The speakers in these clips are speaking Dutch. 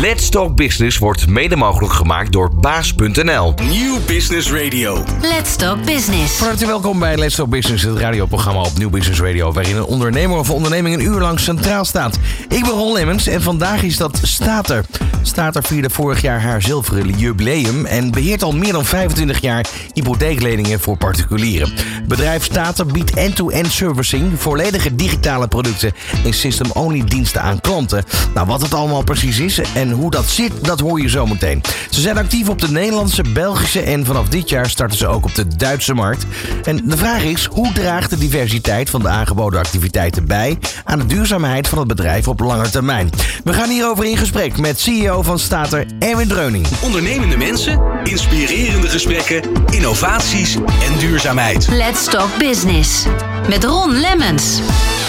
Let's Talk Business wordt mede mogelijk gemaakt door baas.nl. Nieuw Business Radio. Let's Talk Business. Van harte welkom bij Let's Talk Business, het radioprogramma op Nieuw Business Radio, waarin een ondernemer of onderneming een uur lang centraal staat. Ik ben Ron Lemmens en vandaag is dat Stater. Stater vierde vorig jaar haar zilveren jubileum en beheert al meer dan 25 jaar hypotheekleningen voor particulieren. Bedrijf Stater biedt end-to-end servicing, volledige digitale producten en system-only diensten aan klanten. Nou, wat het allemaal precies is en hoe dat zit, dat hoor je zo meteen. Ze zijn actief op de Nederlandse, Belgische en vanaf dit jaar starten ze ook op de Duitse markt. En de vraag is, hoe draagt de diversiteit van de aangeboden activiteiten bij aan de duurzaamheid van het bedrijf op lange termijn? We gaan hierover in gesprek met CEO van Stater, Erwin Dreuning. Ondernemende mensen, inspirerende gesprekken, innovaties en duurzaamheid. Let's Talk Business. Met Ron Lemmens.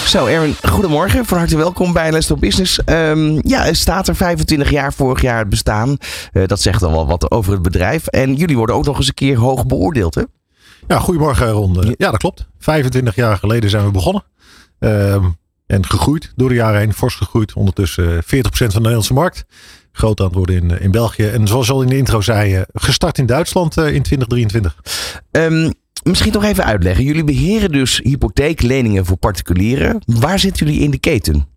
Zo, Erwin, goedemorgen. Van harte welkom bij Talk Business. Ehm, ja, Stater 25 jaar vorig jaar het bestaan. Eh, dat zegt dan wel wat over het bedrijf. En jullie worden ook nog eens een keer hoog beoordeeld, hè? Ja, goedemorgen Ron. Ja, dat klopt. 25 jaar geleden zijn we begonnen. Ehm, en gegroeid door de jaren heen. Fors gegroeid. Ondertussen 40% van de Nederlandse markt. Groot worden in, in België. En zoals al in de intro zei, eh, gestart in Duitsland eh, in 2023. Ehm, misschien toch even uitleggen. Jullie beheren dus hypotheekleningen voor particulieren. Waar zitten jullie in de keten?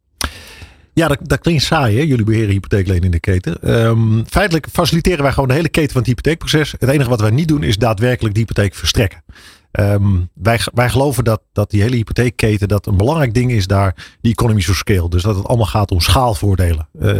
Ja, dat, dat klinkt saai, hè? Jullie beheren hypotheekleningen in de keten. Ehm, feitelijk faciliteren wij gewoon de hele keten van het hypotheekproces. Het enige wat wij niet doen is daadwerkelijk de hypotheek verstrekken. Um, wij, wij geloven dat, dat die hele hypotheekketen, dat een belangrijk ding is daar, die economies of scale. Dus dat het allemaal gaat om schaalvoordelen. Uh,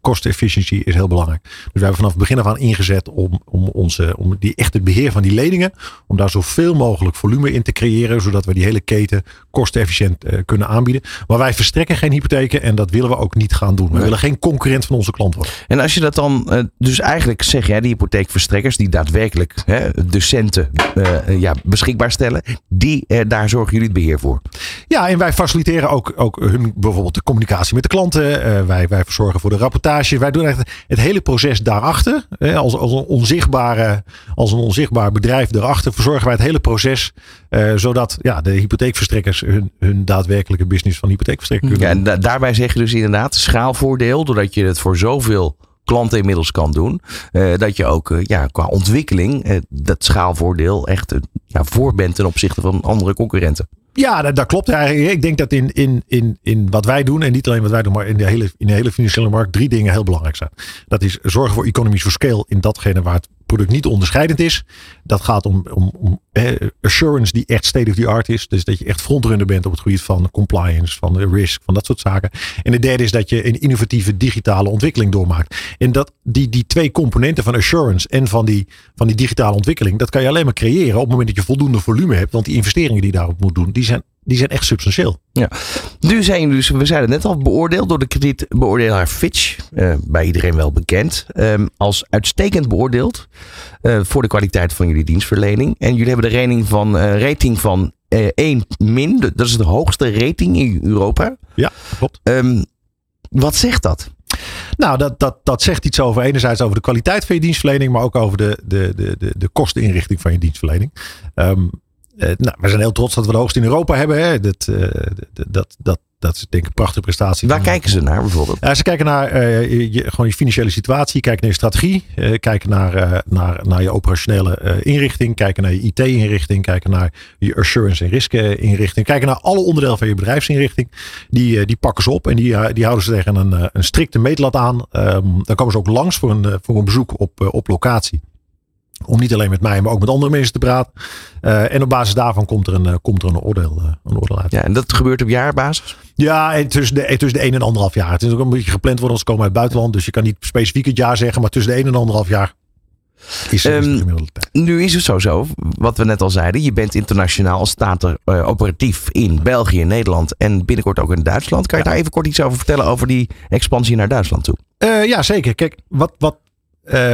kostenefficiëntie is heel belangrijk. Dus we hebben vanaf het begin af aan ingezet om, om, onze, om die echte beheer van die leningen, om daar zoveel mogelijk volume in te creëren, zodat we die hele keten kostenefficiënt uh, kunnen aanbieden. Maar wij verstrekken geen hypotheken en dat willen we ook niet gaan doen. We nee. willen geen concurrent van onze klant worden. En als je dat dan, uh, dus eigenlijk zeg jij, die hypotheekverstrekkers, die daadwerkelijk hè, de centen ja, beschikbaar stellen. Die, eh, daar zorgen jullie het beheer voor. Ja, en wij faciliteren ook, ook hun bijvoorbeeld de communicatie met de klanten. Uh, wij, wij verzorgen voor de rapportage. Wij doen echt het hele proces daarachter. Eh, als, als, een onzichtbare, als een onzichtbaar bedrijf daarachter verzorgen wij het hele proces. Uh, zodat ja, de hypotheekverstrekkers hun, hun daadwerkelijke business van hypotheekverstrekker kunnen ja, en da daarbij zeg je dus inderdaad schaalvoordeel. Doordat je het voor zoveel klanten inmiddels kan doen. Uh, dat je ook uh, ja, qua ontwikkeling uh, dat schaalvoordeel echt ja, voor bent ten opzichte van andere concurrenten. Ja, dat, klopt eigenlijk. Ik denk dat in, in, in, in wat wij doen, en niet alleen wat wij doen, maar in de, hele, in de hele financiële markt, drie dingen heel belangrijk zijn. Dat is zorgen voor economies of scale in datgene waar het product niet onderscheidend is. Dat gaat om, om, om assurance die echt state of the art is. Dus dat je echt frontrunner bent op het gebied van compliance, van risk, van dat soort zaken. En de derde is dat je een innovatieve digitale ontwikkeling doormaakt. En dat die, die twee componenten van assurance en van die, van die digitale ontwikkeling, dat kan je alleen maar creëren op het moment dat je voldoende volume hebt. Want die investeringen die je daarop moet doen, die zijn die zijn echt substantieel. Ja. Nu zijn jullie dus, we zeiden net al, beoordeeld door de kredietbeoordelaar Fitch. Uh, bij iedereen wel bekend. Um, als uitstekend beoordeeld uh, voor de kwaliteit van jullie dienstverlening. En jullie hebben de rating van, rating van 1 min. Dat is de hoogste rating in Europa. Ja, klopt. Um, wat zegt dat? Nou, dat, dat, dat zegt iets over enerzijds over de kwaliteit van je dienstverlening, maar ook over de, de, de, de, de kosteninrichting van je dienstverlening. Um, uh, nou, we zijn heel trots dat we de hoogste in Europa hebben. Hè. Dat, uh, dat, dat, dat is denk ik een prachtige prestatie. Waar kijken ze naar bijvoorbeeld? Ja, ze kijken naar uh, je, gewoon je financiële situatie, kijken naar je strategie, kijken naar, naar, naar je operationele inrichting, kijken naar je IT-inrichting, kijken naar je assurance en risk inrichting, kijken naar alle onderdelen van je bedrijfsinrichting. Die, die pakken ze op en die, die houden ze tegen een, een strikte meetlat aan. Um, dan komen ze ook langs voor een, voor een bezoek op, op locatie. Om niet alleen met mij, maar ook met andere mensen te praten. Uh, en op basis daarvan komt er een, uh, komt er een, oordeel, uh, een oordeel uit. Ja, en dat gebeurt op jaarbasis? Ja, tussen de, tussen de 1 en anderhalf jaar. Het is ook een beetje gepland worden als ze komen uit het buitenland. Dus je kan niet specifiek het jaar zeggen, maar tussen de 1 en anderhalf jaar. Is, um, is de gemiddelde tijd. Nu is het zo zo, wat we net al zeiden. Je bent internationaal, staat er operatief in België, Nederland en binnenkort ook in Duitsland. Kan je ja. daar even kort iets over vertellen over die expansie naar Duitsland toe? ja, zeker. Kijk, wat, wat,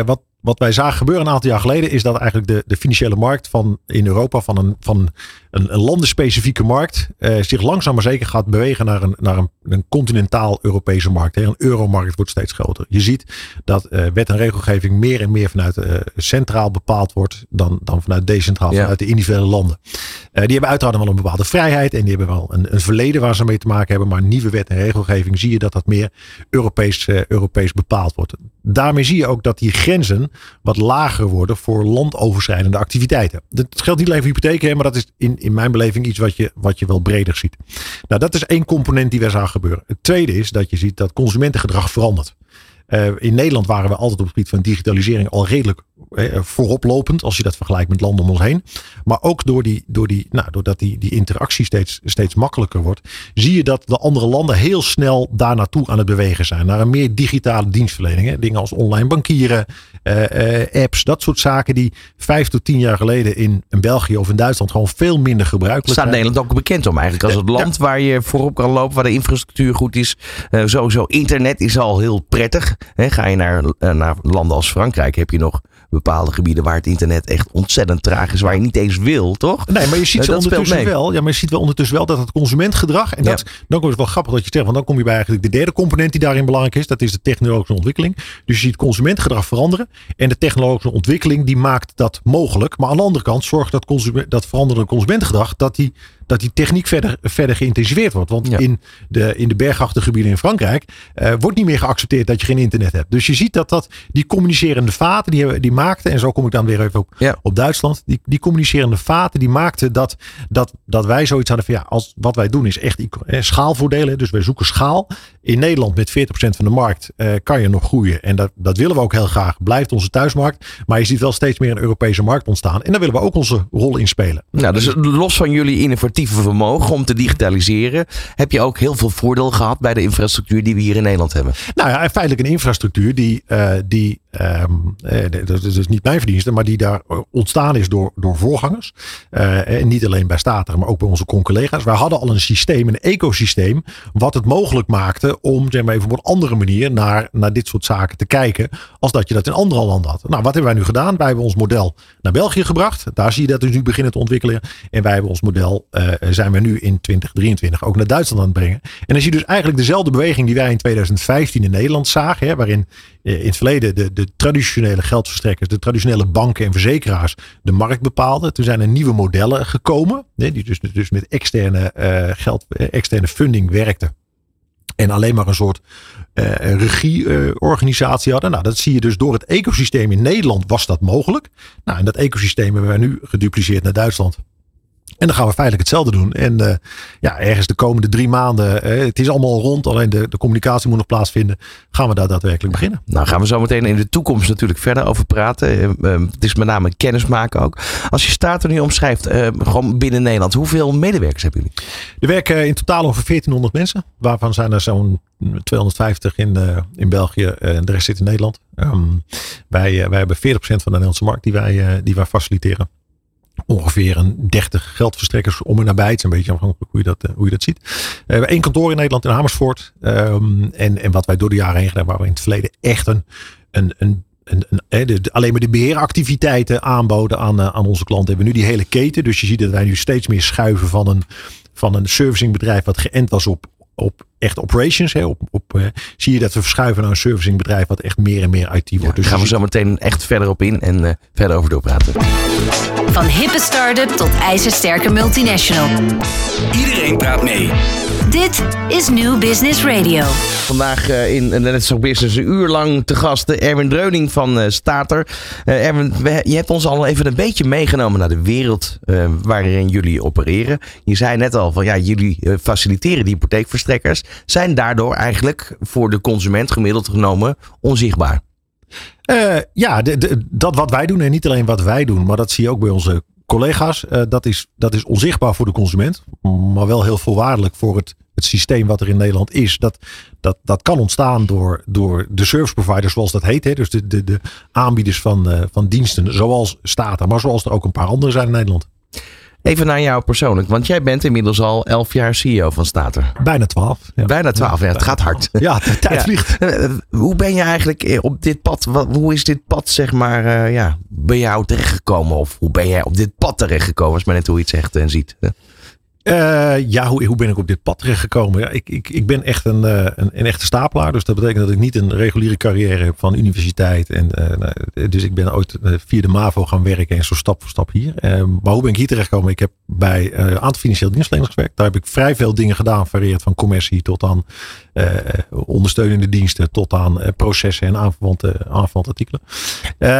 wat wat wij zagen gebeuren een aantal jaar geleden is dat eigenlijk de, de financiële markt van in Europa van een, van een, een landenspecifieke markt eh, zich langzaam maar zeker gaat bewegen naar een, naar een, een continentaal Europese markt. Hè. Een euromarkt wordt steeds groter. Je ziet dat eh, wet en regelgeving meer en meer vanuit eh, centraal bepaald wordt dan, dan vanuit decentraal, Ja. vanuit de individuele landen. Eh, die hebben uiteraard wel een bepaalde vrijheid en die hebben wel een, een verleden waar ze mee te maken hebben. Maar nieuwe wet en regelgeving zie je dat dat meer Europees, eh, Europees bepaald wordt. Daarmee zie je ook dat die grenzen wat lager worden voor landoverschrijdende activiteiten. Dat geldt niet alleen voor hypotheken, maar dat is in, in mijn beleving iets wat je, wat je wel breder ziet. Nou, dat is één component die wij zagen gebeuren. Het tweede is dat je ziet dat consumentengedrag verandert. Eh, in Nederland waren we altijd op het gebied van digitalisering al redelijk eh, vooroplopend. Als je dat vergelijkt met landen om ons heen. Maar ook door die, door die, nou, doordat die, die interactie steeds, steeds makkelijker wordt. Zie je dat de andere landen heel snel daar naartoe aan het bewegen zijn. Naar een meer digitale dienstverlening. Hè. Dingen als online bankieren, eh, apps. Dat soort zaken die vijf tot tien jaar geleden in, in België of in Duitsland gewoon veel minder gebruikelijk Staat zijn. Nederland ook bekend om eigenlijk. Als het land waar je voorop kan lopen, waar de infrastructuur goed is. Eh, sowieso internet is al heel prettig. Ga je naar, eh, naar landen als Frankrijk, heb je nog bepaalde gebieden waar het internet echt ontzettend traag is. Waar je niet eens wil, toch? Nee, maar je ziet Eh, dat speelt ondertussen wel. Ja, maar je ziet wel ondertussen wel dat het consumentgedrag. En Ja. dat, dan is het wel grappig dat je zegt. Want dan kom je bij eigenlijk de derde component die daarin belangrijk is. Dat is de technologische ontwikkeling. Dus je ziet consumentgedrag veranderen. En de technologische ontwikkeling die maakt dat mogelijk. Maar aan de andere kant zorgt dat, consument, dat veranderde consumentengedrag. Dat die, dat die techniek verder, verder geïntensiveerd wordt. Want Ja. in, de, in de bergachtige gebieden in Frankrijk. eh, wordt niet meer geaccepteerd dat je geen internet hebt. Dus je ziet dat, dat die communicerende vaten die, hebben- die maakten. En zo kom ik dan weer even op, Ja. op Duitsland. Die, die communicerende vaten die maakten dat, dat, dat wij zoiets hadden van ja, als wat wij doen is echt eh, schaalvoordelen. Dus wij zoeken schaal. In Nederland met 40% van de markt eh, kan je nog groeien. En dat, dat willen we ook heel graag. Blijft onze thuismarkt. Maar je ziet wel steeds meer een Europese markt ontstaan. En daar willen we ook onze rol in spelen. Nou, dus los van jullie innovatieve vermogen om te digitaliseren, heb je ook heel veel voordeel gehad bij de infrastructuur die we hier in Nederland hebben. Nou ja, en feitelijk een infrastructuur die, eh, die ehm, eh, dat is dus niet mijn verdienste, maar die daar ontstaan is door, door voorgangers. En niet alleen bij Stater, maar ook bij onze collega's. Wij hadden al een systeem, een ecosysteem, wat het mogelijk maakte om zeg maar even op een andere manier naar, naar dit soort zaken te kijken, als dat je dat in andere landen had. Nou, wat hebben wij nu gedaan? Wij hebben ons model naar België gebracht. Daar zie je dat dus nu beginnen te ontwikkelen. En wij hebben ons model, eh, zijn we nu in 2023 ook naar Duitsland aan het brengen. En dan zie je dus eigenlijk dezelfde beweging die wij in 2015 in Nederland zagen. Hè, waarin eh, in het verleden de, de traditionele geldverstrekkers, de traditionele banken en verzekeraars de markt bepaalden. Toen zijn er nieuwe modellen gekomen. Die dus, dus met externe, eh, geld, externe funding werkten. En alleen maar een soort eh regieorganisatie hadden. Nou, dat zie je dus door het ecosysteem in Nederland was dat mogelijk. Nou, en dat ecosysteem hebben wij nu gedupliceerd naar Duitsland. En dan gaan we feitelijk hetzelfde doen. En eh, ja, ergens de komende drie maanden, eh, het is allemaal rond, alleen de, de communicatie moet nog plaatsvinden, gaan we daar daadwerkelijk beginnen. Nou, gaan we zo meteen in de toekomst natuurlijk verder over praten. Eh, het is met name kennismaken ook. Als je staat er nu omschrijft, gewoon binnen Nederland, hoeveel medewerkers hebben jullie? Er werken in totaal over 1400 mensen, waarvan zijn er zo'n 250 in, in België en de rest zit in Nederland. Ehm, wij, wij hebben 40% van de Nederlandse markt die wij, die wij faciliteren. Ongeveer een 30 geldverstrekkers om en nabij. Het is een beetje afhankelijk hoe je dat, eh, hoe je dat ziet. We hebben één kantoor in Nederland in Amersfoort. Ehm, en, en wat wij door de jaren heen gedaan waar we in het verleden echt een, een, een de- alleen maar de beheeractiviteiten aanboden aan, eh, aan onze klanten. Hebben we nu die hele keten. Dus je ziet dat wij nu steeds meer schuiven van een, van een servicingbedrijf wat geënt was op, op echt operations. Hè, op, op, eh, zie je dat we verschuiven naar een servicingbedrijf wat echt meer en meer IT wordt. Daar dus gaan we zo meteen echt verder op in en eh, verder over doorpraten. Van hippe start-up tot ijzersterke multinational. Iedereen praat mee. Dit is New Business Radio. Vandaag eh, in Net zo Business een uur lang te gasten Erwin Dreuning van eh, Stater. Eh, Erwin, we- je hebt ons al even een beetje meegenomen naar de wereld eh, waarin jullie opereren. Je zei net al van ja, jullie faciliteren die hypotheekverstrekkers. Zijn daardoor eigenlijk voor de consument gemiddeld genomen onzichtbaar. Eh, ja, de, dat wat wij doen en niet alleen wat wij doen, maar dat zie je ook bij onze collega's. eh, dat, is, dat is onzichtbaar voor de consument, maar wel heel voorwaardelijk voor het, het systeem wat er in Nederland is. Dat, dat, dat kan ontstaan door, door de service providers, zoals dat heet. Hè? Dus de, de, de aanbieders van, eh, van diensten, zoals Stata, maar zoals er ook een paar andere zijn in Nederland. Even naar jou persoonlijk, want jij bent inmiddels al elf jaar CEO van Stater. Bijna twaalf. Ja. Bijna twaalf, ja, het gaat hard. Ja, de tijd vliegt. Eh, Hoe ben je eigenlijk eh, op dit pad, hoe is dit pad zeg maar eh, ja, bij jou terechtgekomen? Of hoe ben jij op dit pad terechtgekomen? Is maar net hoe je het zegt en ziet. Eh, ja, hoe, hoe ben ik op dit pad terechtgekomen? Ja, ik, ik, ik ben echt een, eh, een, een echte stapelaar. Dus dat betekent dat ik niet een reguliere carrière heb van universiteit. En, eh, nou, dus ik ben ooit via de MAVO gaan werken en zo stap voor stap hier. Maar hoe ben ik hier terechtgekomen? Ik heb bij een aantal financiële dienstverleners gewerkt. Daar heb ik vrij veel dingen gedaan. Varieerd van commercie tot aan ondersteunende diensten. Tot aan processen en aanverwante, aanverwante artikelen.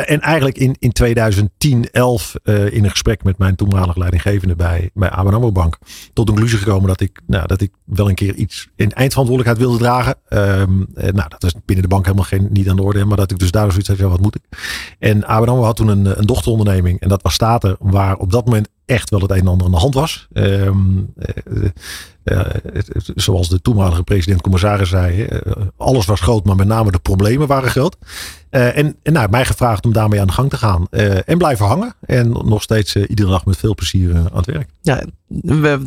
En eigenlijk in, in 2010, 11 eh, in een gesprek met mijn toenmalige leidinggevende bij, bij ABN Bank tot de conclusie gekomen dat ik, nou, dat ik wel een keer iets in eindverantwoordelijkheid wilde dragen. Ehm, eh, nou, dat is binnen de bank helemaal geen, niet aan de orde. Maar dat ik dus daar zoiets van, ja, wat moet ik? En AMRO had toen een, een dochteronderneming. En dat was Stater, waar op dat moment echt wel het een en ander aan de hand was. Ehm, eh, eh, het- zoals de toenmalige president-commissaris zei, eh, alles was groot, maar met name de problemen waren groot. Eh, en nou, mij gevraagd om daarmee aan de gang te gaan. Eh, en blijven hangen. En nog steeds eh, iedere dag met veel plezier eh, aan het werk. Ja,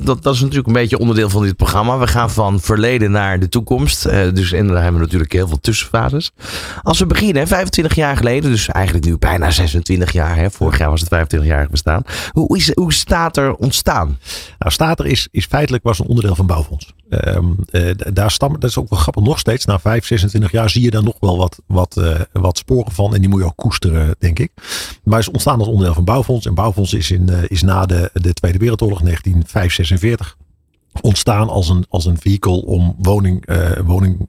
dat, dat is natuurlijk een beetje onderdeel van dit programma. We gaan van verleden naar de toekomst. Eh, dus daar hebben we natuurlijk heel veel tussenfases. Als we beginnen, hè, 25 jaar geleden, dus eigenlijk nu bijna 26 jaar. Hè, vorig jaar was het 25 jaar bestaan. Hoe, is, hoe staat er ontstaan? Nou, Stater is, is feitelijk was een onderdeel van Bouwfonds. Ehm, eh, daar stammen, dat is ook wel grappig, nog steeds. Na 5, 26 jaar zie je daar nog wel wat, wat, eh, wat sporen van. En die moet je ook koesteren, denk ik. Maar is ontstaan als onderdeel van Bouwfonds. En Bouwfonds is, in, eh, is na de, de Tweede Wereldoorlog, 1945, ontstaan als een, als een vehicle om woning, woning,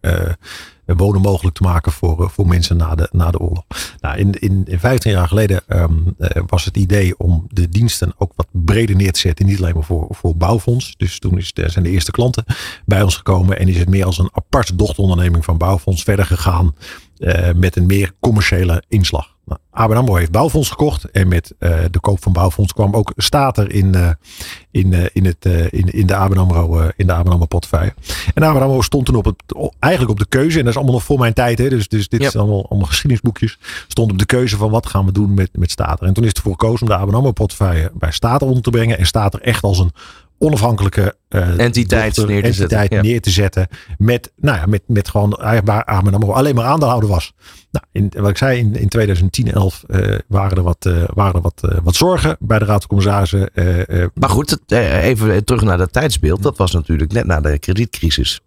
wonen mogelijk te maken voor, eh, voor mensen na de, na de oorlog. Nou, in, in, in 15 jaar geleden ehm, eh, was het idee om de diensten ook wat breder neer te zetten. Niet alleen maar voor, voor bouwfonds. Dus toen is de, zijn de eerste klanten bij ons gekomen. En is het meer als een aparte dochteronderneming van bouwfonds verder gegaan. eh, met een meer commerciële inslag. ABN AMRO heeft Bouwfonds gekocht. En met eh, de koop van Bouwfonds kwam ook Stater in, eh, in, eh, in, het, in, in de ABN AMRO, in de ABN AMRO portefeuille. En ABN AMRO stond toen op het, eigenlijk op de keuze. En dat is allemaal nog voor mijn tijd. Hè, dus, dus dit Ja. is allemaal, allemaal geschiedenisboekjes. Stond op de keuze van wat gaan we doen met, met Stater. En toen is ervoor gekozen om de ABN AMRO portefeuille bij Stater onder te brengen. En Stater echt als een onafhankelijke eh, Entiteit dochter- neer te zetten, entiteit ja. neer te zetten. Met, nou ja, met, met gewoon eigenlijk waar AMRO alleen maar aandeelhouder was. Nou, in, wat ik zei, in, in 2010, 11 eh, waren er, wat, eh, waren er wat, wat zorgen bij de Raad van Commissarissen. Maar goed, even terug naar dat tijdsbeeld. Dat was natuurlijk net na de kredietcrisis.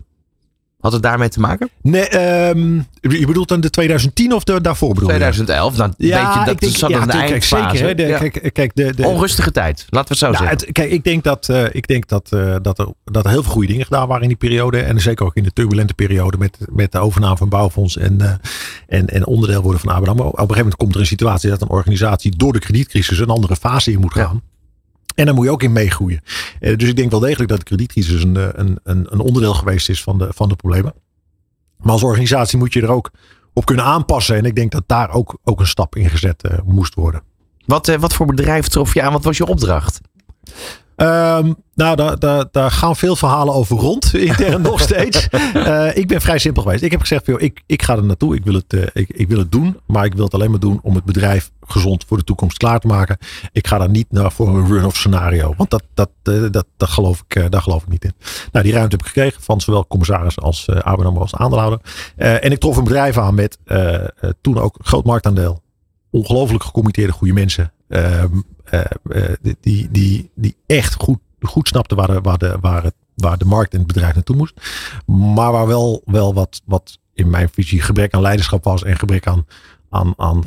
Had het daarmee te maken? nee, ehm, je bedoelt dan de 2010 of de, daarvoor bedoel je? 2011, nou, weet je, dat denk, zat ja, kijk, eindfase. zeker. Hè, de, Ja. kijk, kijk, de, de, Onrustige tijd, laten we het zo Nou, zeggen. het, kijk, ik denk, dat, eh, ik denk dat, eh, dat, er, dat er heel veel goede dingen gedaan waren in die periode. En zeker ook in de turbulente periode met, met de overname van Bouwfonds en, eh, en, en onderdeel worden van ABN AMRO. Op een gegeven moment komt er een situatie dat een organisatie door de kredietcrisis een andere fase in moet Ja. En daar moet je ook in meegroeien. Eh, dus ik denk wel degelijk dat de kredietcrisis een, eh, een, een, een onderdeel geweest is van de, van de problemen. Maar als organisatie moet je er ook op kunnen aanpassen. En ik denk dat daar ook, ook een stap in gezet eh, moest worden. Wat, wat voor bedrijf trof je aan? Wat was je opdracht? Ehm, nou, daar, daar, daar gaan veel verhalen over rond. Intern nog steeds. Ik ben vrij simpel geweest. Ik heb gezegd, joh, ik, ik ga er naartoe. Ik wil, het, ik, ik wil het doen. Maar ik wil het alleen maar doen om het bedrijf gezond voor de toekomst klaar te maken. Ik ga daar niet naar voor een run-off scenario. Want dat, dat, eh, dat, dat geloof ik, eh, daar geloof ik niet in. Nou, die ruimte heb ik gekregen van zowel commissaris als uh, ABN AMRO als aandeelhouder. Eh, en ik trof een bedrijf aan met eh, eh, toen ook groot marktaandeel. Ongelooflijk gecommitteerde goede mensen. Ehm, eh, eh, die, die, die echt goed, goed snapten waar de, waar, de, waar, het, waar de markt en het bedrijf naartoe moest. Maar waar wel, wel wat, wat in mijn visie gebrek aan leiderschap was en gebrek aan, aan, aan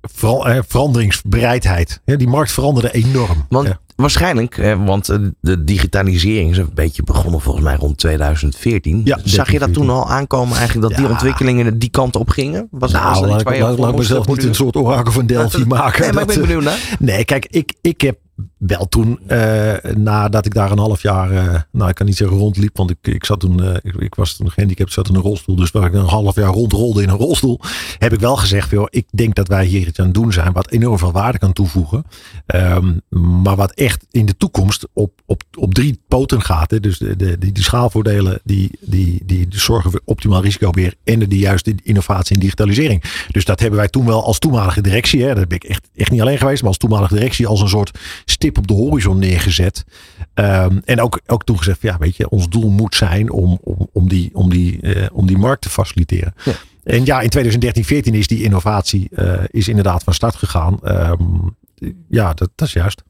eh, veranderingsbereidheid. Ja, die markt veranderde enorm. Want Ja. waarschijnlijk, eh, want eh, de digitalisering is een beetje begonnen volgens mij rond 2014. Ja, Zag je dat 13, toen al aankomen eigenlijk dat die ontwikkelingen die kant op gingen? Was, was Nou, dat laat, iets ik- waar je laat, voor laat ik moest mezelf niet een soort orakel van Delphi maken. Nee, maar ik ben benieuwd naar. Nee, kijk, ik, ik heb wel toen, eh, nadat ik daar een half jaar, eh, nou ik kan niet zeggen rondliep, want ik, ik zat toen, eh, ik, was toen gehandicapt, zat in een rolstoel. Dus waar ik een half jaar rondrolde in een rolstoel, heb ik wel gezegd, joh, ik denk dat wij hier iets aan het doen zijn wat enorm veel waarde kan toevoegen. Ehm, maar wat echt in de toekomst op, op, op drie poten gaat. Hè, dus de, de, die, die schaalvoordelen, die, die, die zorgen voor optimaal risicobeheer en de, de juiste innovatie en digitalisering. Dus dat hebben wij toen wel als toenmalige directie, hè, daar ben ik echt, echt niet alleen geweest, maar als toenmalige directie als een soort stip op de horizon neergezet. Ehm, en ook, ook toen gezegd, ja, weet je, ons doel moet zijn om, om, om, die, om, die, eh, om die markt te faciliteren. Ja. En ja, in 2013, 14 is die innovatie eh, is inderdaad van start gegaan. Ehm, ja, dat, is juist.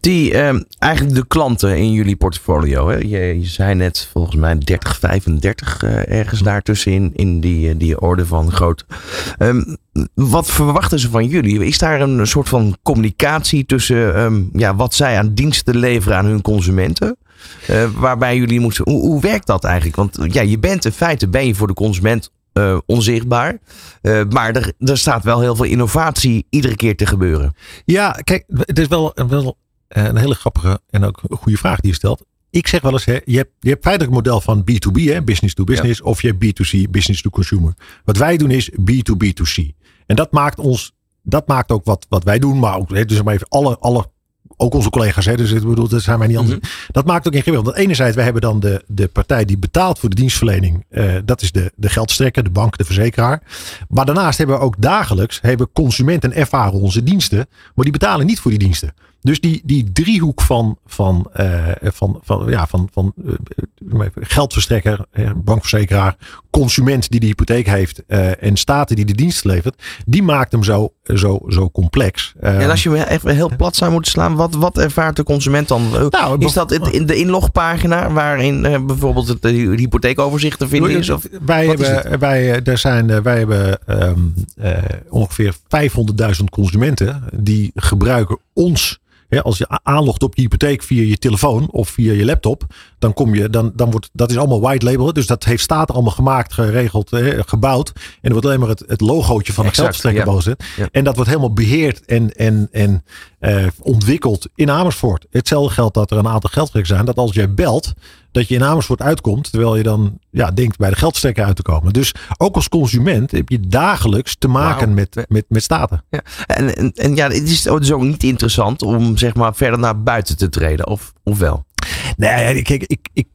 Die, ehm, eigenlijk de klanten in jullie portfolio. Hè? Je, je zei net volgens mij 30, 35 eh, ergens daartussenin in die, eh, die orde van groot. Ehm, wat verwachten ze van jullie? Is daar een soort van communicatie tussen ehm, ja, wat zij aan diensten leveren aan hun consumenten? Eh, waarbij jullie moeten. Hoe, hoe werkt dat eigenlijk? Want ja, je bent in feite ben je voor de consument eh, onzichtbaar. Eh, maar er, er staat wel heel veel innovatie iedere keer te gebeuren. Ja, kijk, het is wel, wel een hele grappige en ook een goede vraag die je stelt. Ik zeg wel eens, hè, je, hebt, je hebt feitelijk een model van B2B, hè, business to business, of je hebt B2C, business to consumer. Wat wij doen is B2B2C. En dat maakt ons, dat maakt ook wat, wat wij doen, maar ook, hè, dus maar even alle, alle ook onze collega's, hè, dus ik bedoel, dat zijn wij niet anders. Dat maakt ook ingewikkeld. Want enerzijds, wij hebben dan de, de partij die betaalt voor de dienstverlening. eh, dat is de, de geldstrekker, de bank, de verzekeraar. Maar daarnaast hebben we ook dagelijks, hebben consumenten ervaren onze diensten. Maar die betalen niet voor die diensten. Dus die, die driehoek van, van, eh, van, van, ja, van, van eh, geldverstrekker, bankverzekeraar, consument die de hypotheek heeft eh, en staten die de dienst levert, die maakt hem zo, zo, zo complex. En als je me even heel plat zou moeten slaan, wat, wat ervaart de consument dan? Eh, Nou, is dat het, in de inlogpagina waarin eh, bijvoorbeeld het hypotheekoverzicht te vinden is? Of, wij, hebben, wij, er zijn, wij hebben ehm, eh, ongeveer 500.000 consumenten die gebruiken ons. Als je aanlogt op je hypotheek via je telefoon of via je laptop, dan kom je, dan, dan wordt dat is allemaal white label. Dus dat heeft staat allemaal gemaakt, geregeld, hè, gebouwd. En er wordt alleen maar het, het logootje van de geldverstrekker boven. Ja. En dat wordt helemaal beheerd en, en, en eh, ontwikkeld in Amersfoort. Hetzelfde geldt dat er een aantal geldverstrekkers zijn. Dat als jij belt, dat je in Amersfoort uitkomt. Terwijl je dan ja, denkt bij de geldstekker uit te komen. Dus ook als consument heb je dagelijks te maken met, met, met staten. ja. en, en, en ja, het is dus ook niet interessant om zeg maar verder naar buiten te treden, of, of wel? Nee, kijk, ik, ik,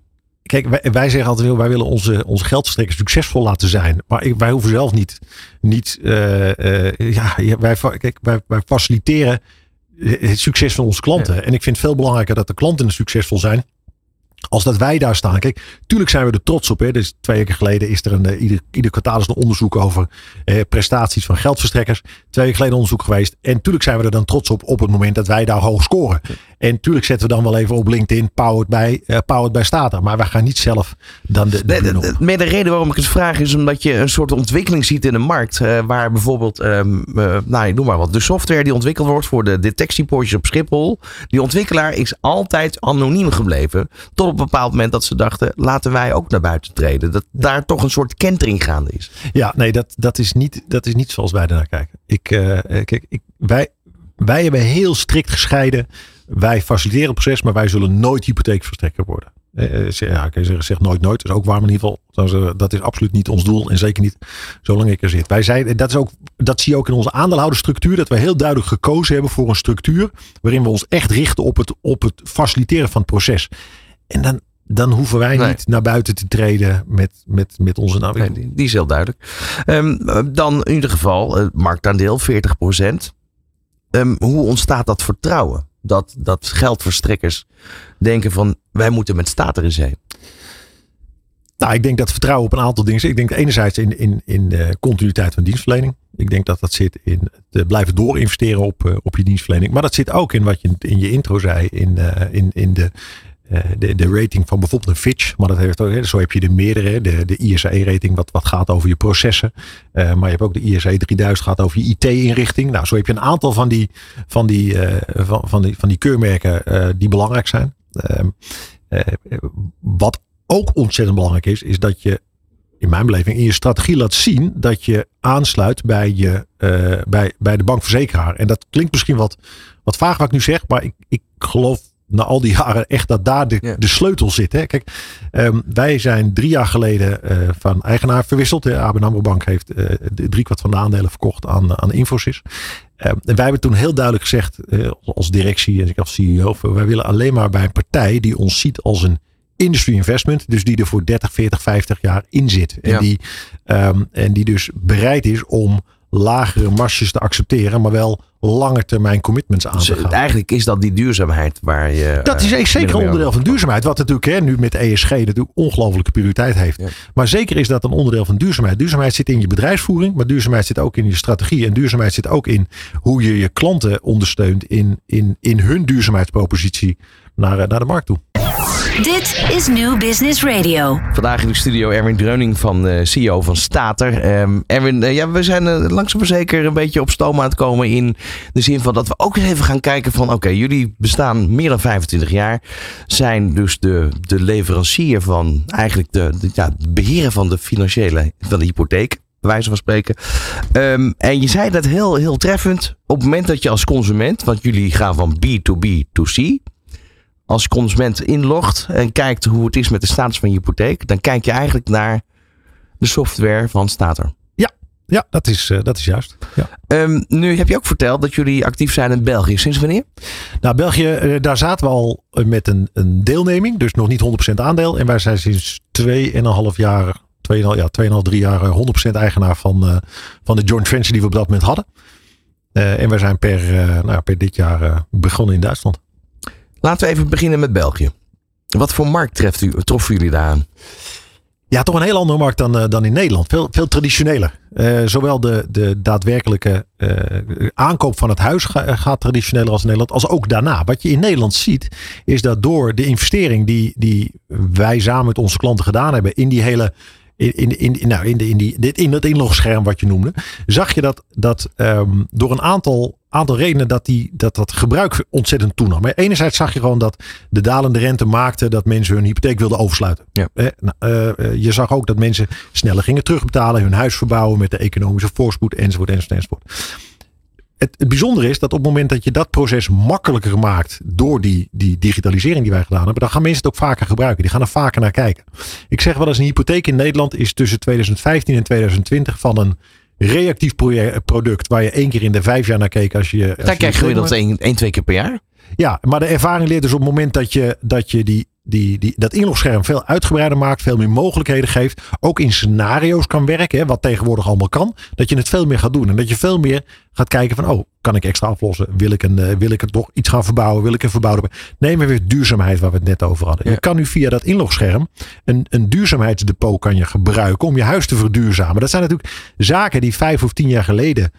kijk wij, wij zeggen altijd, heel, wij willen onze, onze geldverstrekkers succesvol laten zijn. Maar ik, wij hoeven zelf niet, niet eh, eh, ja, wij, kijk, wij, wij faciliteren het succes van onze klanten. En ik vind het veel belangrijker dat de klanten succesvol zijn. Als dat wij daar staan. Kijk, tuurlijk zijn we er trots op. Hè. Dus twee weken geleden is er een, eh, ieder, ieder kwartaal is een onderzoek over eh, prestaties van geldverstrekkers. Twee weken geleden onderzoek geweest. En tuurlijk zijn we er dan trots op op het moment dat wij daar hoog scoren. En tuurlijk zetten we dan wel even op LinkedIn powered bij, eh, powered bij Staten. Maar wij gaan niet zelf dan de, de de, de- reden waarom ik het vraag is omdat je een soort ontwikkeling ziet in de markt. eh, waar bijvoorbeeld, eh, nou, noem maar wat, de software die ontwikkeld wordt voor de detectiepoortjes op Schiphol. Die ontwikkelaar is altijd anoniem gebleven. Tot op een bepaald moment dat ze dachten, laten wij ook naar buiten treden. Dat daar toch een soort kentering gaande is. Ja, nee, dat, dat, is niet, dat is niet zoals wij ernaar kijken. Ik, kijk, ik, wij, wij hebben heel strikt gescheiden. Wij faciliteren het proces, maar wij zullen nooit hypotheekverstrekker worden. Eh, eh, zeg- ja, je zeggen, zeg nooit nooit. Dat is ook waar, maar in ieder geval, dat is, eh, dat is absoluut niet ons doel. En zeker niet zolang ik er zit. Wij zijn, en dat, is ook, dat zie je ook in onze aandeelhoudersstructuur. Dat wij heel duidelijk gekozen hebben voor een structuur. Waarin we ons echt richten op het, op het faciliteren van het proces. En dan, dan hoeven wij Nee. niet naar buiten te treden met, met, met onze Nee, die, die is heel duidelijk. Ehm, eh, dan in ieder geval, het marktaandeel 40%. Ehm, hoe ontstaat dat vertrouwen? Dat, dat geldverstrekkers denken van wij moeten met staat er in zee. Nou, ik denk dat vertrouwen op een aantal dingen zit. Ik denk enerzijds in, in, in de continuïteit van dienstverlening. Ik denk dat dat zit in eh, blijven doorinvesteren op, eh, op je dienstverlening. Maar dat zit ook in wat je in je intro zei. In, eh, in, in de, de, de rating van bijvoorbeeld een Fitch. Maar dat heeft ook, zo heb je de meerdere. De, de ISE-rating wat, wat gaat over je processen. Eh, maar je hebt ook de ISE 3000 gaat over je IT-inrichting. Nou, zo heb je een aantal van die, van die, eh, van, van die, van die keurmerken eh, die belangrijk zijn. Ehm, eh, wat ook ontzettend belangrijk is, is dat je in mijn beleving in je strategie laat zien dat je aansluit bij, je, eh, bij, bij de bankverzekeraar. En dat klinkt misschien wat, wat vaag wat ik nu zeg, maar ik, ik geloof na al die jaren echt dat daar de, de sleutel zit. Hè. Kijk, ehm, wij zijn drie jaar geleden eh, van eigenaar verwisseld. Hè. ABN AMRO Bank heeft de driekwart van de aandelen verkocht aan, aan Infosys. Ehm, en wij hebben toen heel duidelijk gezegd, eh, als directie en ik als CEO, wij willen alleen maar bij een partij die ons ziet als een industry investment. Dus die er voor 30, 40, 50 jaar in zit. En, Ja. die, ehm, en die dus bereid is om lagere marges te accepteren, maar wel lange termijn commitments aan te gaan. eigenlijk is dat die duurzaamheid waar je... Dat is eh, zeker onderdeel van duurzaamheid. Wat natuurlijk hè, nu met ESG natuurlijk ongelofelijke prioriteit heeft. Ja. Maar zeker is dat een onderdeel van duurzaamheid. Duurzaamheid zit in je bedrijfsvoering. Maar duurzaamheid zit ook in je strategie. En duurzaamheid zit ook in hoe je je klanten ondersteunt in, in, in hun duurzaamheidspropositie naar, eh, naar de markt toe. Dit is New Business Radio. Vandaag in de studio Erwin Dreuning van eh, CEO van Stater. Ehm, Erwin, eh, ja, we zijn eh, langzaam maar zeker een beetje op stoom aan het komen in de zin van dat we ook even gaan kijken van oké, jullie bestaan meer dan 25 jaar. Zijn dus de, de leverancier van eigenlijk de, de, ja, het beheren van de financiële, van de hypotheek. wijze van spreken. Ehm, en je zei dat heel, heel treffend. Op het moment dat je als consument, want jullie gaan van B to B to C als consument inlogt en kijkt hoe het is met de status van je hypotheek, dan kijk je eigenlijk naar de software van Stater. Ja, dat is, eh, dat is juist. Ja. Ehm, nu heb je ook verteld dat jullie actief zijn in België. Sinds wanneer? Nou, België, eh, daar zaten we al eh, met een, een deelneming. Dus nog niet 100% aandeel. En wij zijn sinds 2,5 jaar, 2,5, ja, 2,5, 3 jaar eh, 100% eigenaar van, van de joint venture die we op dat moment hadden. En wij zijn per, nou, per dit jaar begonnen in Duitsland. Laten we even beginnen met België. Wat voor markt treft u, troffen jullie daar aan? Ja, toch een heel andere markt dan, eh, dan in Nederland. Veel, veel traditioneler. Eh, zowel de, de daadwerkelijke eh, aankoop van het huis ga- gaat traditioneler als in Nederland. Als ook daarna. Wat je in Nederland ziet, is dat door de investering die, die wij samen met onze klanten gedaan hebben. in die hele. In, in, in, nou, in, de, in, die, dit, in dat inlogscherm wat je noemde. zag je dat, dat ehm, door een aantal, aantal redenen. dat, die, dat dat gebruik ontzettend toenam. Maar Enerzijds zag je gewoon dat de dalende rente maakte. dat mensen hun hypotheek wilden oversluiten. Ja. Eh, nou, eh, je zag ook dat mensen sneller gingen terugbetalen, hun huis verbouwen met de economische voorspoed enzovoort enzovoort enzovoort. Het, het bijzondere is dat op het moment dat je dat proces makkelijker maakt door die, die digitalisering die wij gedaan hebben, dan gaan mensen het ook vaker gebruiken. Die gaan er vaker naar kijken. Ik zeg wel eens, een hypotheek in Nederland is tussen 2015 en 2020 van een reactief product waar je één keer in de vijf jaar naar keek als je. als Daar je kijk je gemiddeld één, één, twee keer per jaar. ja, maar de ervaring leert dus op het moment dat je, dat je die, die, die, dat inlogscherm veel uitgebreider maakt, veel meer mogelijkheden geeft, ook in scenario's kan werken, hè, wat tegenwoordig allemaal kan, dat je het veel meer gaat doen. En dat je veel meer gaat kijken van, oh, kan ik extra aflossen? Wil ik, een, eh, wil ik het toch iets gaan verbouwen? Wil ik een verbouwde... Neem maar weer duurzaamheid waar we het net over hadden. Ja. Je kan nu via dat inlogscherm een, een duurzaamheidsdepot kan je gebruiken om je huis te verduurzamen. Dat zijn natuurlijk zaken die vijf of tien jaar geleden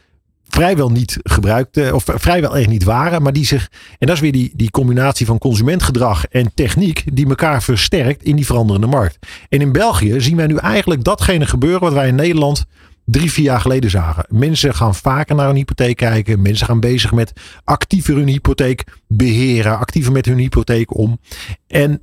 vrijwel niet gebruikt, eh, of vrijwel echt niet waren, maar die zich, en dat is weer die, die combinatie van consumentgedrag en techniek, die elkaar versterkt in die veranderende markt. En in België zien wij nu eigenlijk datgene gebeuren wat wij in Nederland drie, vier jaar geleden zagen. Mensen gaan vaker naar een hypotheek kijken, mensen gaan bezig met actiever hun hypotheek beheren, actiever met hun hypotheek om. En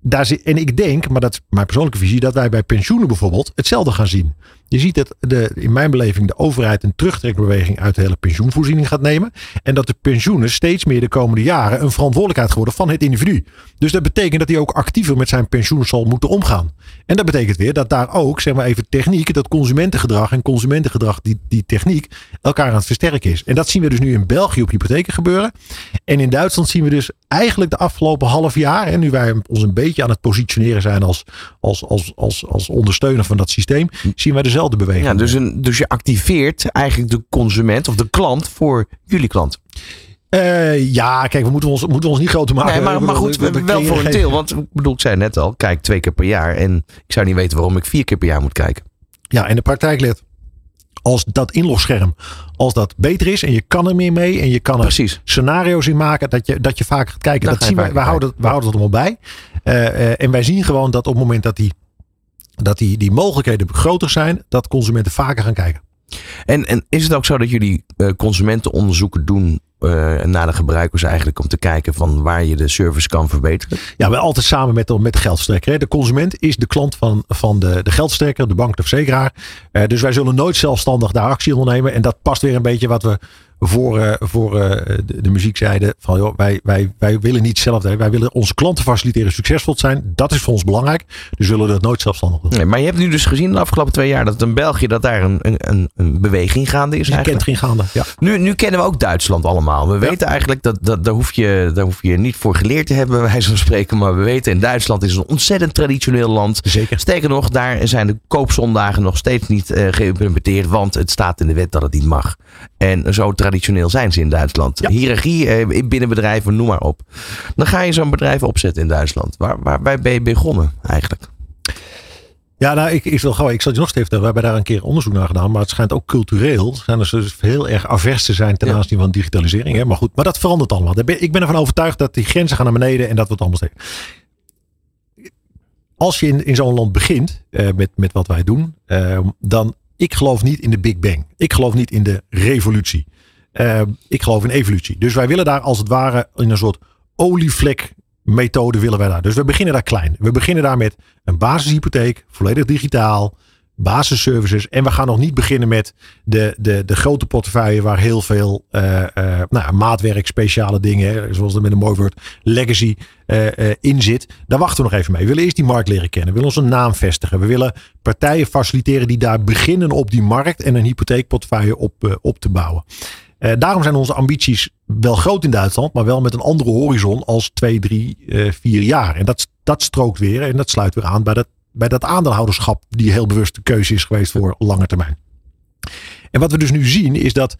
daar zit, en ik denk, maar dat is mijn persoonlijke visie, dat wij bij pensioenen bijvoorbeeld hetzelfde gaan zien. Je ziet dat de, in mijn beleving de overheid een terugtrekbeweging uit de hele pensioenvoorziening gaat nemen. En dat de pensioenen steeds meer de komende jaren een verantwoordelijkheid geworden van het individu. Dus dat betekent dat hij ook actiever met zijn pensioen zal moeten omgaan. En dat betekent weer dat daar ook, zeg maar even techniek, dat consumentengedrag en consumentengedrag, die, die techniek, elkaar aan het versterken is. En dat zien we dus nu in België op hypotheken gebeuren. En in Duitsland zien we dus eigenlijk de afgelopen half jaar, en nu wij ons een beetje aan het positioneren zijn als, als, als, als, als ondersteuner van dat systeem, zien wij dezelfde beweging. Ja, dus, een, dus je activeert eigenlijk de consument of de klant voor jullie klant. Eh, ja, kijk, we moeten ons, moeten ons niet groter maken. Nee, maar, maar goed, we- we wel voor een deel. Want ik bedoel, ik zei net al, kijk twee keer per jaar. En ik zou niet weten waarom ik vier keer per jaar moet kijken. Ja, en de praktijk leert. Als dat inlogscherm, als dat beter is en je kan er meer mee en je kan er Precies. scenario's in maken dat je, dat je vaker gaat kijken. Dan dat zien wij, wij, houden, wij houden het allemaal bij. Eh, eh, en wij zien gewoon dat op het moment dat die, dat die, die mogelijkheden groter zijn, dat consumenten vaker gaan kijken. En, en is het ook zo dat jullie eh, consumentenonderzoeken doen eh, naar de gebruikers eigenlijk om te kijken van waar je de service kan verbeteren? Ja, we altijd samen met met de geldstrekker. Hè. De consument is de klant van, van de, de geldstrekker, de bank, de verzekeraar. Eh, dus wij zullen nooit zelfstandig daar actie ondernemen. En dat past weer een beetje wat we voor, eh, voor eh, de, de muziek zeiden. Van, joh, wij, wij, wij willen niet zelf. Wij willen onze klanten faciliteren succesvol te zijn. Dat is voor ons belangrijk. Dus zullen we dat nooit zelfstandig doen. Nee, maar je hebt nu dus gezien de afgelopen twee jaar dat in België dat daar een, een- een, een beweging gaande is. Je eigenlijk. kent geen gaande. Ja. Nu, nu kennen we ook Duitsland allemaal. We weten eigenlijk dat, dat daar, hoef je, daar hoef je niet voor geleerd te hebben, bij wijze van spreken. Maar we weten, in Duitsland is een ontzettend traditioneel land. Zeker. Sterker nog, daar zijn de koopzondagen nog steeds niet eh, geïmplementeerd, want het staat in de wet dat het niet mag. En zo traditioneel zijn ze in Duitsland. Ja. Hierarchie eh, binnen bedrijven, noem maar op. Dan ga je zo'n bedrijf opzetten in Duitsland. Waar, waar, waar ben je begonnen eigenlijk? Ja, nou, ik, ik, wil gewoon, ik zal je nog steeds vertellen. We hebben daar een keer onderzoek naar gedaan. Maar het schijnt ook cultureel. Zijn er dus heel erg avers te zijn ten aanzien van digitalisering. Hè? Maar goed, maar dat verandert allemaal. Ik ben ervan overtuigd dat die grenzen gaan naar beneden. En dat het allemaal steeds. Als je in, in zo'n land begint eh, met, met wat wij doen. eh, dan, ik geloof niet in de Big Bang. Ik geloof niet in de revolutie. Eh, ik geloof in evolutie. Dus wij willen daar als het ware in een soort olievlek methode willen wij daar. Dus we beginnen daar klein. We beginnen daar met een basishypotheek, volledig digitaal, basisservices. En we gaan nog niet beginnen met de, de, de grote portefeuille waar heel veel eh, nou, maatwerk, speciale dingen, zoals dat met een mooi woord, legacy eh, in zit. Daar wachten we nog even mee. We willen eerst die markt leren kennen. We willen onze naam vestigen. We willen partijen faciliteren die daar beginnen op die markt en een hypotheekportefeuille op, op te bouwen. Daarom zijn onze ambities wel groot in Duitsland, maar wel met een andere horizon als twee, drie, vier jaar. En dat, dat strookt weer en dat sluit weer aan bij dat, bij dat aandeelhouderschap, die heel bewust de keuze is geweest voor lange termijn. En wat we dus nu zien is dat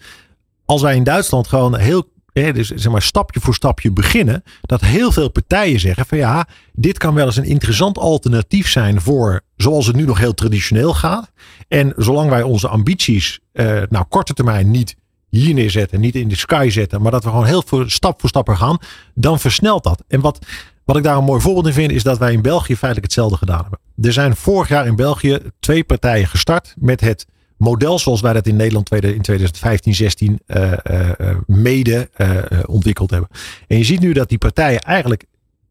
als wij in Duitsland gewoon heel dus zeg maar stapje voor stapje beginnen, dat heel veel partijen zeggen van ja, dit kan wel eens een interessant alternatief zijn voor zoals het nu nog heel traditioneel gaat. En zolang wij onze ambities, eh, nou korte termijn niet hier neerzetten, niet in de sky zetten, maar dat we gewoon heel veel stap voor stap er gaan, dan versnelt dat. En wat, wat ik daar een mooi voorbeeld in vind, is dat wij in België feitelijk hetzelfde gedaan hebben. Er zijn vorig jaar in België twee partijen gestart met het model zoals wij dat in Nederland in 2015, 16 eh, eh, eh, mede eh, eh, ontwikkeld hebben. En je ziet nu dat die partijen eigenlijk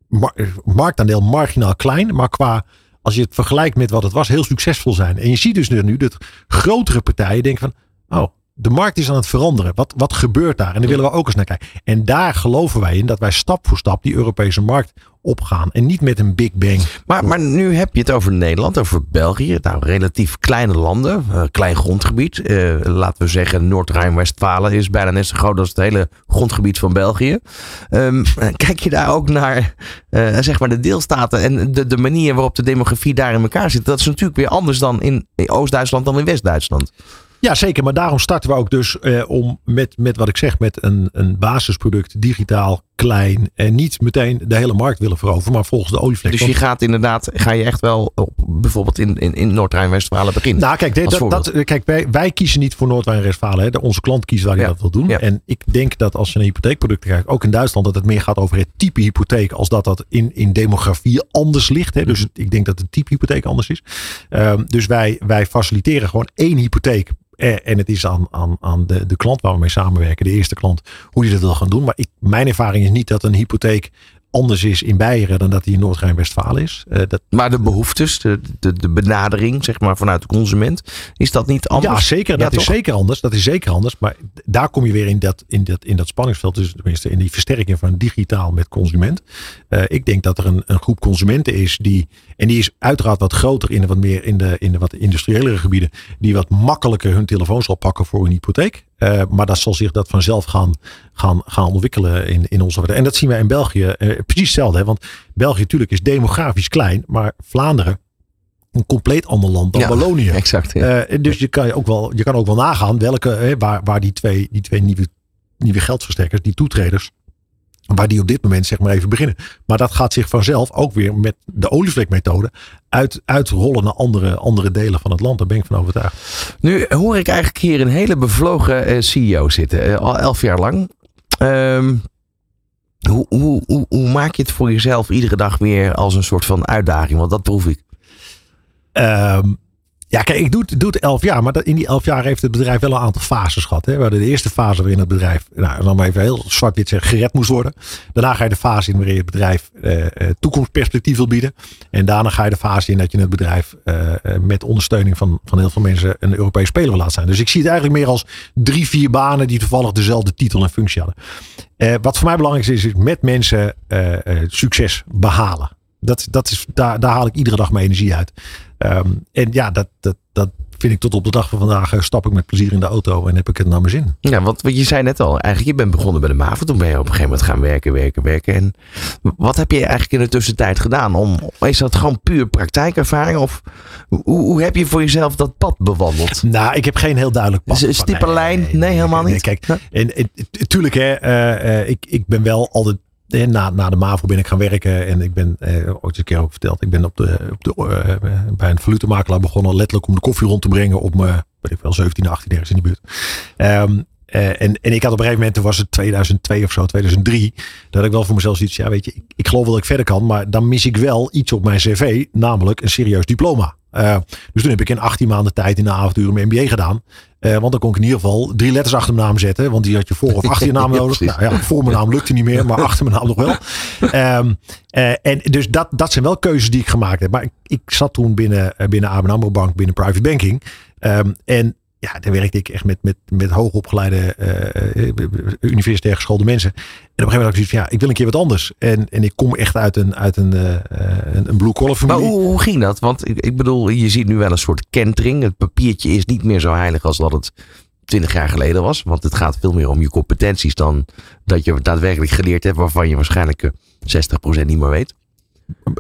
mar- marktaandeel marginaal klein, maar qua als je het vergelijkt met wat het was, heel succesvol zijn. En je ziet dus nu dat grotere partijen denken van, oh, de markt is aan het veranderen. Wat, wat gebeurt daar? En daar willen we ook eens naar kijken. En daar geloven wij in dat wij stap voor stap die Europese markt opgaan. En niet met een big bang. Maar, maar nu heb je het over Nederland, over België. Nou, relatief kleine landen, eh, klein grondgebied. Eh, laten we zeggen, Noord-Rijn-Westfalen is bijna net zo groot als het hele grondgebied van België. Ehm, kijk je daar ook naar eh, zeg maar de deelstaten en de, de manier waarop de demografie daar in elkaar zit? Dat is natuurlijk weer anders dan in Oost-Duitsland dan in West-Duitsland. Ja, zeker. Maar daarom starten we ook dus eh, om met, met wat ik zeg, met een, een basisproduct, digitaal, klein. En niet meteen de hele markt willen veroveren, maar volgens de olievlek. Dus je gaat inderdaad, ga je echt wel op, bijvoorbeeld in, in, in Noord-Rijn-Westfalen beginnen. Nou, kijk, dit- dat, dat, voorbeeld. kijk wij, wij kiezen niet voor Noord-Rijn-Westfalen. Onze klant kiest waar hij Ja. dat wil doen. Ja. En ik denk dat als je naar hypotheekproducten kijkt, ook in Duitsland, dat het meer gaat over het type hypotheek. Als dat dat in, in demografie anders ligt. Hè. Dus Mhm. ik denk dat het type hypotheek anders is. Ehm, dus wij, wij faciliteren gewoon één hypotheek. Eh, En het is aan, aan, aan de, de klant waar we mee samenwerken, de eerste klant, hoe die dat wil gaan doen. Maar ik, mijn ervaring is niet dat een hypotheek anders is in Beieren dan dat die in Noord-Rijn-Westfalen is. Eh, dat, Maar de behoeftes, de, de, de benadering, zeg maar, vanuit de consument, is dat niet anders? Ja, zeker. Dat is zeker anders. Dat is zeker anders. Maar daar kom je weer in dat, in dat, in dat spanningsveld. Dus tenminste in die versterking van digitaal met consument. Eh, ik denk dat er een, een groep consumenten is die. En die is uiteraard wat groter in de wat meer in de, in de wat industriëlere gebieden. Die wat makkelijker hun telefoon zal pakken voor een hypotheek. Eh, maar dat zal zich dat vanzelf gaan, gaan, gaan ontwikkelen in, in onze. En dat zien wij in België eh, precies hetzelfde. Hè? Want België natuurlijk is demografisch klein. Maar Vlaanderen een compleet ander land dan Ja, Wallonië. Exact. Ja. Eh, dus je kan, je, ook wel, je kan ook wel nagaan welke, waar, waar die twee, die twee nieuwe, nieuwe geldverstrekkers, die toetreders, waar die op dit moment zeg maar even beginnen. Maar dat gaat zich vanzelf ook weer met de olievlekmethode uit, uitrollen naar andere, andere delen van het land. Daar ben ik van overtuigd. Nu hoor ik eigenlijk hier een hele bevlogen eh, CEO zitten, eh, al elf jaar lang. Ehm, hoe, hoe, hoe, hoe maak je het voor jezelf iedere dag weer als een soort van uitdaging? Want dat proef ik. Ehm, ja, kijk, ik doe, het- elf jaar, maar in die elf jaar heeft het bedrijf wel een aantal fases gehad. Hè. We hadden de eerste fase waarin het bedrijf, nou, dan maar even heel zwart-wit zeggen, gered moest worden. Daarna ga je de fase in waarin het bedrijf eh, eh, toekomstperspectief wil bieden. En daarna ga je de fase in dat je het bedrijf eh, met ondersteuning van, van heel veel mensen een Europees speler wil laten zijn. Dus ik zie het eigenlijk meer als drie, vier banen die toevallig dezelfde titel en functie hadden. Wat voor mij belangrijk is, is met mensen succes behalen. Dat, dat is, daar, daar haal ik iedere dag mijn energie uit. Ehm, en ja, dat, dat, dat vind ik tot op de dag van vandaag, eh, stap ik met plezier in de auto en heb ik het naar mijn zin. Ja, want wat je zei net al, eigenlijk je bent begonnen bij de MAVO. Toen ben je op een gegeven moment gaan werken, werken, werken. En wat heb je eigenlijk in de tussentijd gedaan? Om, is dat gewoon puur praktijkervaring? Of hoe, hoe heb je voor jezelf dat pad bewandeld? Nou, ik heb geen heel duidelijk pad. Is een stippenlijn? Nee, helemaal niet. kijk, en, en, tuurlijk, hè, eh, eh, ik, ik ben wel altijd na, na de MAVO ben ik gaan werken en ik ben, eh, ooit een keer ook verteld, ik ben op de, op de, eh, bij een valutemakelaar begonnen letterlijk om de koffie rond te brengen op mijn, weet ik wel, 17, 18 ergens in die buurt. Ehm, uh, en, en ik had op een gegeven moment, toen was het 2002 of zo, 2003, dat ik wel voor mezelf zoiets, ja weet je, ik, ik geloof wel dat ik verder kan, maar dan mis ik wel iets op mijn cv, namelijk een serieus diploma. Dus toen heb ik in 18 maanden tijd in de avonturen mijn MBA gedaan. Uh, want dan kon ik in ieder geval drie letters achter mijn naam zetten. Want die had je voor of achter je naam nodig. ja, nou ja, voor mijn naam lukte niet meer, maar achter mijn naam nog wel. Um, uh, en dus dat, dat zijn wel keuzes die ik gemaakt heb. Maar ik, ik zat toen binnen, binnen ABN AMRO Bank, binnen private banking. Um, en ja, daar werkte ik echt met, met, met hoogopgeleide uh, universitair geschoolde mensen. En op een gegeven moment had ik zoiets van, ja, ik wil een keer wat anders. En, en ik kom echt uit een, uit een, uh, een, een blue collar familie. Maar hoe, hoe, ging dat? Want ik, ik bedoel, je ziet nu wel een soort kentering. Het papiertje is niet meer zo heilig als dat het twintig jaar geleden was. Want het gaat veel meer om je competenties dan dat je daadwerkelijk geleerd hebt waarvan je waarschijnlijk 60% niet meer weet.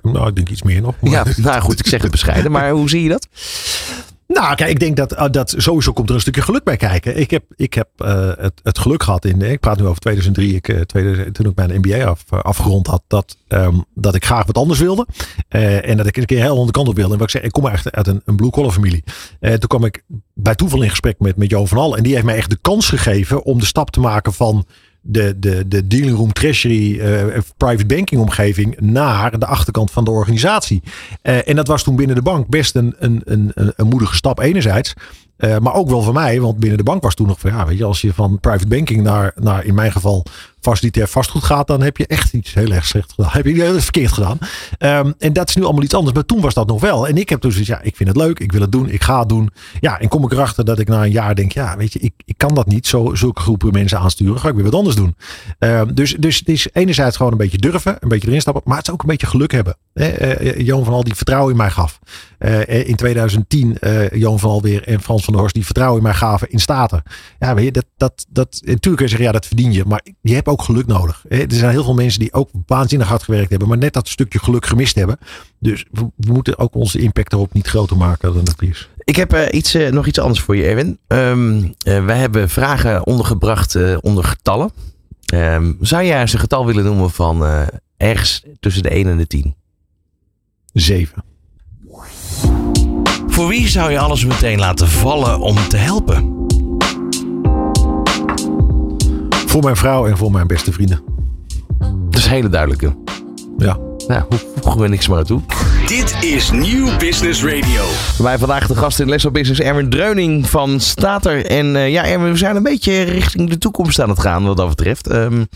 Nou, ik denk iets meer nog. Maar... Ja, nou goed, ik zeg het bescheiden. Maar hoe zie je dat? Nou, kijk, ik denk dat, uh, dat sowieso komt er een stukje geluk bij kijken. Ik heb, ik heb uh, het, het geluk gehad in, ik praat nu over 2003, ik, uh, 2000, toen ik mijn MBA af, afgerond had, dat, um, dat ik graag wat anders wilde. en dat ik een keer heel andere kant op wilde. En wat ik zei, ik kom echt uit een, een blue collar familie. toen kwam ik bij toeval in gesprek met, met Jo van Al. En die heeft mij echt de kans gegeven om de stap te maken van de, de, de dealing room treasury uh, private banking omgeving naar de achterkant van de organisatie. Uh, en dat was toen binnen de bank best een, een, een, een moedige stap enerzijds. Maar ook wel voor mij, want binnen de bank was toen nog van ja, weet je, als je van private banking naar, naar in mijn geval facilitair vastgoed gaat, dan heb je echt iets heel erg slecht gedaan. Heb je heel verkeerd gedaan. Um, en dat is nu allemaal iets anders. Maar toen was dat nog wel. En ik heb dus ja, ik vind het leuk, ik wil het doen, ik ga het doen. Ja, en kom ik erachter dat ik na een jaar denk, ja, weet je, ik, ik kan dat niet zo zulke groepen mensen aansturen. Ga ik weer wat anders doen. Um, dus, dus het is enerzijds gewoon een beetje durven, een beetje erin stappen, maar het is ook een beetje geluk hebben. Eh, uh, Johan van Al die vertrouwen in mij gaf. Uh, in 2010 uh, Johan van Alweer en Frans van der Horst die vertrouwen in mij gaven in Staten. Ja, weet je, dat, dat, dat, natuurlijk kun je zeggen, ja, dat verdien je. Maar je hebt ook geluk nodig. Er zijn heel veel mensen die ook waanzinnig hard gewerkt hebben, maar net dat stukje geluk gemist hebben. Dus we, moeten ook onze impact erop niet groter maken dan het is. Ik heb uh, iets, uh, nog iets anders voor je, Erwin. Um, uh, wij hebben vragen ondergebracht onder getallen. Um, zou jij eens een getal willen noemen van ergens tussen de 1 en de 10? 7. Voor wie zou je alles meteen laten vallen om te helpen? Voor mijn vrouw en voor mijn beste vrienden. Dat is een hele duidelijke. Ja. Nou, voegen we niks maar toe. Dit is Nieuw Business Radio. Wij vandaag de gast in Les Business, Erwin Dreuning van Stater. En uh, ja, Erwin, we zijn een beetje richting de toekomst aan het gaan wat dat betreft. Um,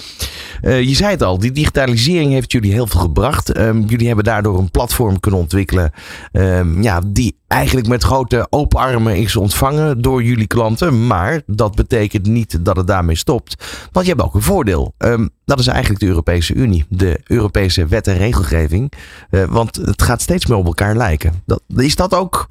uh, je zei het al, die digitalisering heeft jullie heel veel gebracht. Um, jullie hebben daardoor een platform kunnen ontwikkelen um, ja, die eigenlijk met grote open armen is ontvangen door jullie klanten. Maar dat betekent niet dat het daarmee stopt. Want je hebt ook een voordeel. Um, dat is eigenlijk de Europese Unie. De Europese wet en regelgeving. Uh, want het gaat steeds meer op elkaar lijken. Dat, is dat ook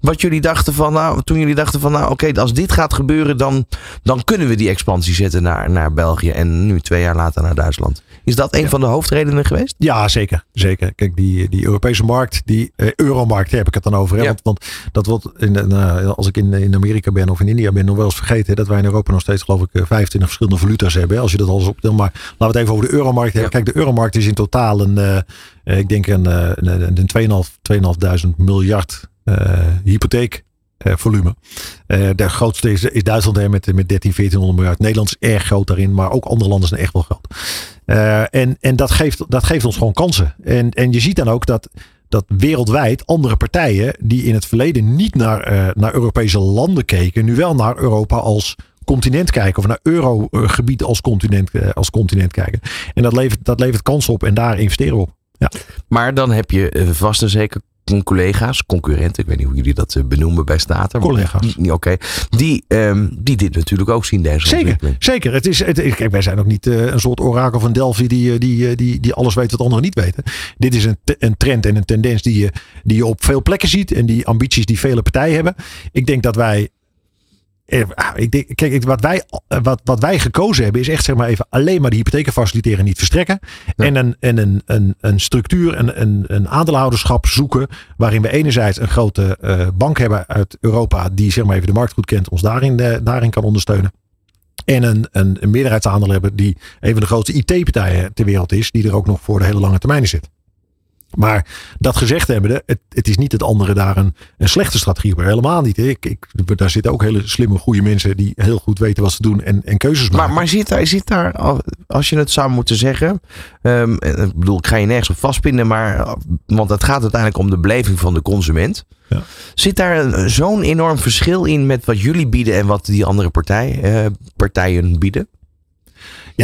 wat jullie dachten van, nou, toen jullie dachten van, nou, oké, okay, als dit gaat gebeuren, dan, dan kunnen we die expansie zetten naar, naar België en nu twee jaar later naar Duitsland. Is dat een ja. van de hoofdredenen geweest? Ja, zeker. zeker. Kijk, die, die Europese markt, die uh, euromarkt, heb ik het dan over. Hè? Ja. Want, want, dat wordt, in de, uh, als ik in, in Amerika ben of in India ben, nog wel eens vergeten dat wij in Europa nog steeds, geloof ik, 25 verschillende valuta's hebben. Hè? Als je dat alles optelt. Maar laten we het even over de euromarkt hebben. Ja. Kijk, de euromarkt is in totaal een, uh, ik denk een, een, een 2.500 miljard hypotheek uh, volume. Uh, de grootste is, is Duitsland hè, met, met 13, 1400 miljard. Nederland is erg groot daarin, maar ook andere landen zijn echt wel groot. En en dat, geeft, dat geeft ons gewoon kansen. En, en je ziet dan ook dat, dat wereldwijd andere partijen die in het verleden niet naar, naar Europese landen keken, nu wel naar Europa als continent kijken of naar eurogebied als continent, als continent kijken. En dat levert, dat levert kansen op en daar investeren we op. Ja. Maar dan heb je vast en zeker collega's, concurrenten, ik weet niet hoe jullie dat eh, benoemen bij Stater. maar Collega's. Oké, die, ehm, die dit natuurlijk ook zien, deze Zeker, ontwikkeling. zeker. Het is, het, kijk, wij zijn ook niet eh, een soort orakel van Delphi die, eh, die, die, die alles weet wat anderen niet weten. Dit is een, een trend en een tendens die je, die je op veel plekken ziet. En die ambities die vele partijen hebben. Ik denk dat wij. Eh, ah, Ik denk, kijk, wat wij, eh, wat, wat wij gekozen hebben is echt zeg maar even alleen maar de hypotheken faciliteren, niet verstrekken. Ja. En, een, en een, een, een structuur, een, een, een aandeelhouderschap zoeken. Waarin we enerzijds een grote eh, bank hebben uit Europa. Die zeg maar even de markt goed kent. Ons daarin, daarin kan ondersteunen. En een, een, een meerderheidsaandeel hebben die een van de grootste IT-partijen ter wereld is. Die er ook nog voor de hele lange termijn in zit. Maar dat gezegd hebbende, het, het is niet het andere daar een, een slechte strategie op. Helemaal niet. Ik, ik, daar zitten ook hele slimme, goede mensen die heel goed weten wat ze doen en, en keuzes maken. Maar, zit, daar, zit daar, al- als je het zou moeten zeggen, eh, ik bedoel, ik ga je nergens op vastpinnen, maar, want het gaat uiteindelijk om de beleving van de consument. Ja. Zit daar zo'n enorm verschil in met wat jullie bieden en wat die andere partij, eh, partijen bieden?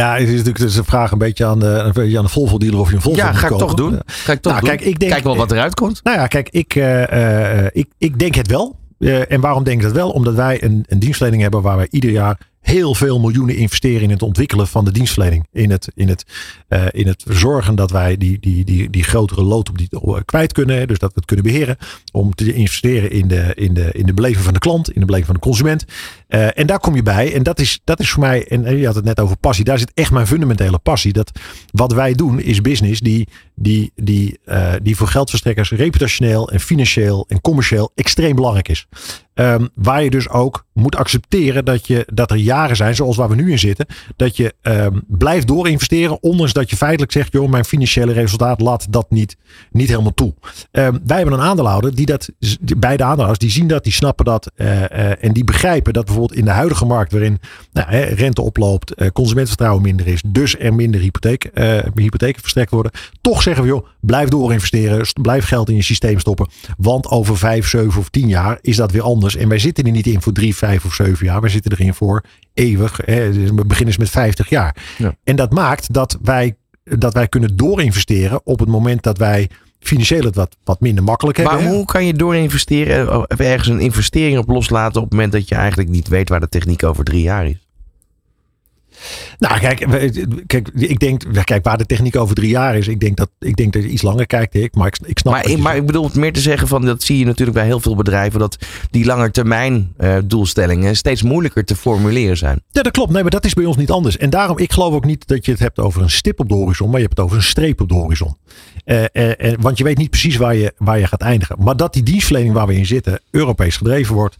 Ja, het is natuurlijk is een vraag een beetje aan de, een beetje aan de Volvo-dealer of je een Volvo Ja, moet ga ik kopen. toch doen. Ga ik toch Nou, doen. kijk, ik denk- Kijk wel wat eruit komt. Nou ja, kijk, ik, eh, eh, ik, ik denk het wel. Eh, en waarom denk ik dat wel? Omdat wij een, een dienstverlening hebben waar wij ieder jaar heel veel miljoenen investeren in het ontwikkelen van de dienstverlening. In het, in het, eh, in het zorgen dat wij die, die, die, die grotere lood op die eh, kwijt kunnen. Dus dat we het kunnen beheren. Om te investeren in de, in de, in de beleving van de klant, in de beleving van de consument. Eh, en daar kom je bij. En dat is, dat is voor mij, en je had het net over passie. Daar zit echt mijn fundamentele passie. Dat wat wij doen is business die, die, die, die voor geldverstrekkers reputationeel en financieel en commercieel extreem belangrijk is. Ehm, waar je dus ook moet accepteren dat, je, dat er jaren zijn, zoals waar we nu in zitten, dat je ehm, blijft doorinvesteren, ondanks dat je feitelijk zegt, joh, mijn financiële resultaat laat dat niet, niet helemaal toe. Ehm, wij hebben een aandeelhouder die dat, beide aandeelhouders, die zien dat, die snappen dat eh, eh, en die begrijpen dat bijvoorbeeld in de huidige markt, waarin nou, hè, rente oploopt, eh, consumentenvertrouwen minder is, dus er minder hypotheek, hypotheken verstrekt worden, toch zeggen we, joh, blijf doorinvesteren, st- blijf geld in je systeem stoppen, want over vijf, zeven of tien jaar is dat weer anders. En wij zitten er niet in voor drie, vijf of zeven jaar. Wij zitten erin voor eeuwig. Dus We beginnen eens met 50 jaar. Ja. En dat maakt dat wij, dat wij kunnen doorinvesteren op het moment dat wij financieel het wat, wat minder makkelijk hebben. Maar hoe kan je door investeren, eh, of ergens een investering op loslaten op het moment dat je eigenlijk niet weet waar de techniek over drie jaar is? Nou, kijk, kijk, ik denk, kijk, waar de techniek over drie jaar is, ik denk dat, ik denk dat je iets langer kijkt. Ik, maar ik, ik snap Maar, maar ik bedoel het meer te zeggen van, dat zie je natuurlijk bij heel veel bedrijven, dat die langetermijn eh doelstellingen steeds moeilijker te formuleren zijn. Ja, dat klopt. Nee, maar dat is bij ons niet anders. En daarom, ik geloof ook niet dat je het hebt over een stip op de horizon, maar je hebt het over een streep op de horizon. Eh, eh, want je weet niet precies waar je, waar je gaat eindigen. Maar dat die dienstverlening waar we in zitten, Europees gedreven wordt,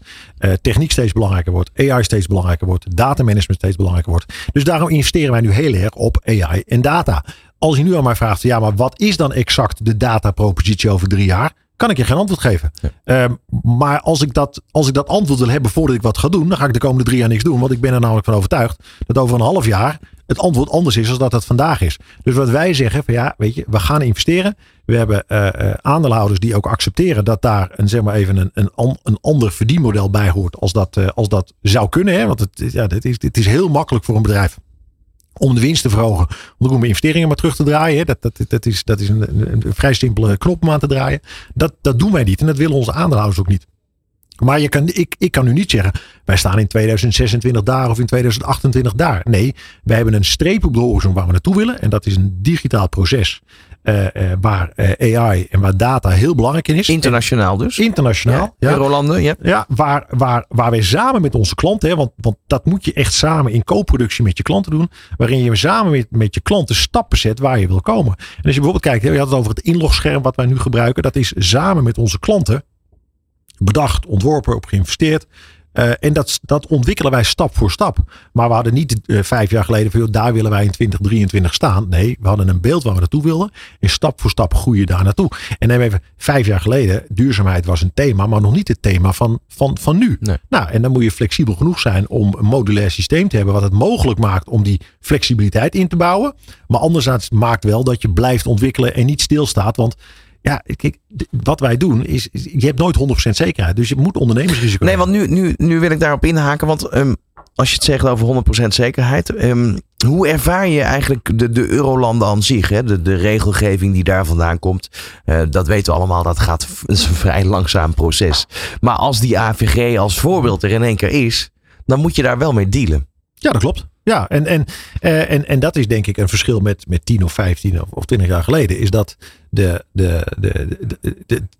techniek steeds belangrijker wordt, AI steeds belangrijker wordt, datamanagement steeds belangrijker wordt. Dus daarom investeren wij nu heel erg op AI en data. Als je nu aan mij vraagt, ja, maar wat is dan exact de datapropositie over drie jaar? Kan ik je geen antwoord geven. Ehm, maar als ik, dat, als ik dat antwoord wil hebben voordat ik wat ga doen, dan ga ik de komende drie jaar niks doen. Want ik ben er namelijk van overtuigd dat over een half jaar het antwoord anders is dan dat het vandaag is. Dus wat wij zeggen, van ja, weet je, we gaan investeren. We hebben eh, eh, aandeelhouders die ook accepteren dat daar een, zeg maar even een, een, een ander verdienmodel bij hoort als dat, eh, als dat zou kunnen. Hè? Want het, ja, dit is, het is heel makkelijk voor een bedrijf om de winst te verhogen. Om de investeringen maar terug te draaien. Dat, dat, dat is, dat is een, een vrij simpele knop om aan te draaien. Dat, dat doen wij niet. En dat willen onze aandeelhouders ook niet. Maar je kan, ik, ik kan nu niet zeggen, wij staan in 2026 daar of in 2028 daar. Nee, wij hebben een streep op de horizon waar we naartoe willen. En dat is een digitaal proces eh, eh, waar eh, AI en waar data heel belangrijk in is. Internationaal dus. Internationaal. Ja. Eurolanden, ja. Ja, waar, waar, waar wij samen met onze klanten, hè, want, want dat moet je echt samen in co-productie met je klanten doen, waarin je samen met, met je klanten stappen zet waar je wil komen. En als je bijvoorbeeld kijkt, hè, je had het over het inlogscherm wat wij nu gebruiken, dat is samen met onze klanten bedacht, ontworpen, op geïnvesteerd. Eh, en dat, dat ontwikkelen wij stap voor stap. Maar we hadden niet eh, vijf jaar geleden van, joh, daar willen wij in 2023 staan. Nee, we hadden een beeld waar we naartoe wilden. En stap voor stap groei je daar naartoe. En neem even vijf jaar geleden, duurzaamheid was een thema, maar nog niet het thema van, van, van nu. Nee. Nou, en dan moet je flexibel genoeg zijn om een modulair systeem te hebben, wat het mogelijk maakt om die flexibiliteit in te bouwen. Maar anderzijds maakt wel dat je blijft ontwikkelen en niet stilstaat. Want ja, kijk, wat wij doen is, je hebt nooit 100% zekerheid. Dus je moet ondernemersrisico Nee, want nu, nu, nu wil ik daarop inhaken. Want ehm, als je het zegt over 100% zekerheid. ehm, hoe ervaar je eigenlijk de, de eurolanden aan zich? Hè? De, de regelgeving die daar vandaan komt. Eh, dat weten we allemaal, dat gaat dat is een vrij langzaam proces. Maar als die AVG als voorbeeld er in één keer is, dan moet je daar wel mee dealen. Ja, dat klopt. Ja, en, en, eh, en, en dat is denk ik een verschil met, met 10 of 15 of, of 20 jaar geleden. Is dat de, de, de,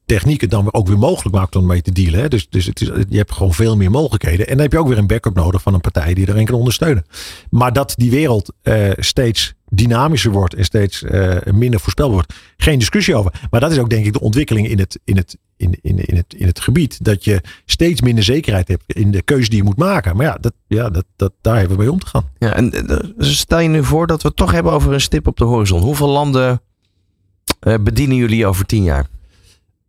de, dan ook weer mogelijk maakt om mee te dealen. Hè? Dus, dus het is, je hebt gewoon veel meer mogelijkheden. En dan heb je ook weer een backup nodig van een partij die erin kan ondersteunen. Maar dat die wereld eh, steeds dynamischer wordt en steeds eh, minder voorspelbaar wordt. Geen discussie over. Maar dat is ook denk ik de ontwikkeling in het, in het, in, in, in het, in het gebied. Dat je steeds minder zekerheid hebt in de keuze die je moet maken. Maar ja, dat, ja dat, dat, daar hebben we mee om te gaan. Ja, en eh, stel je nu voor dat we het toch hebben over een stip op de horizon. Hoeveel landen bedienen jullie over tien jaar?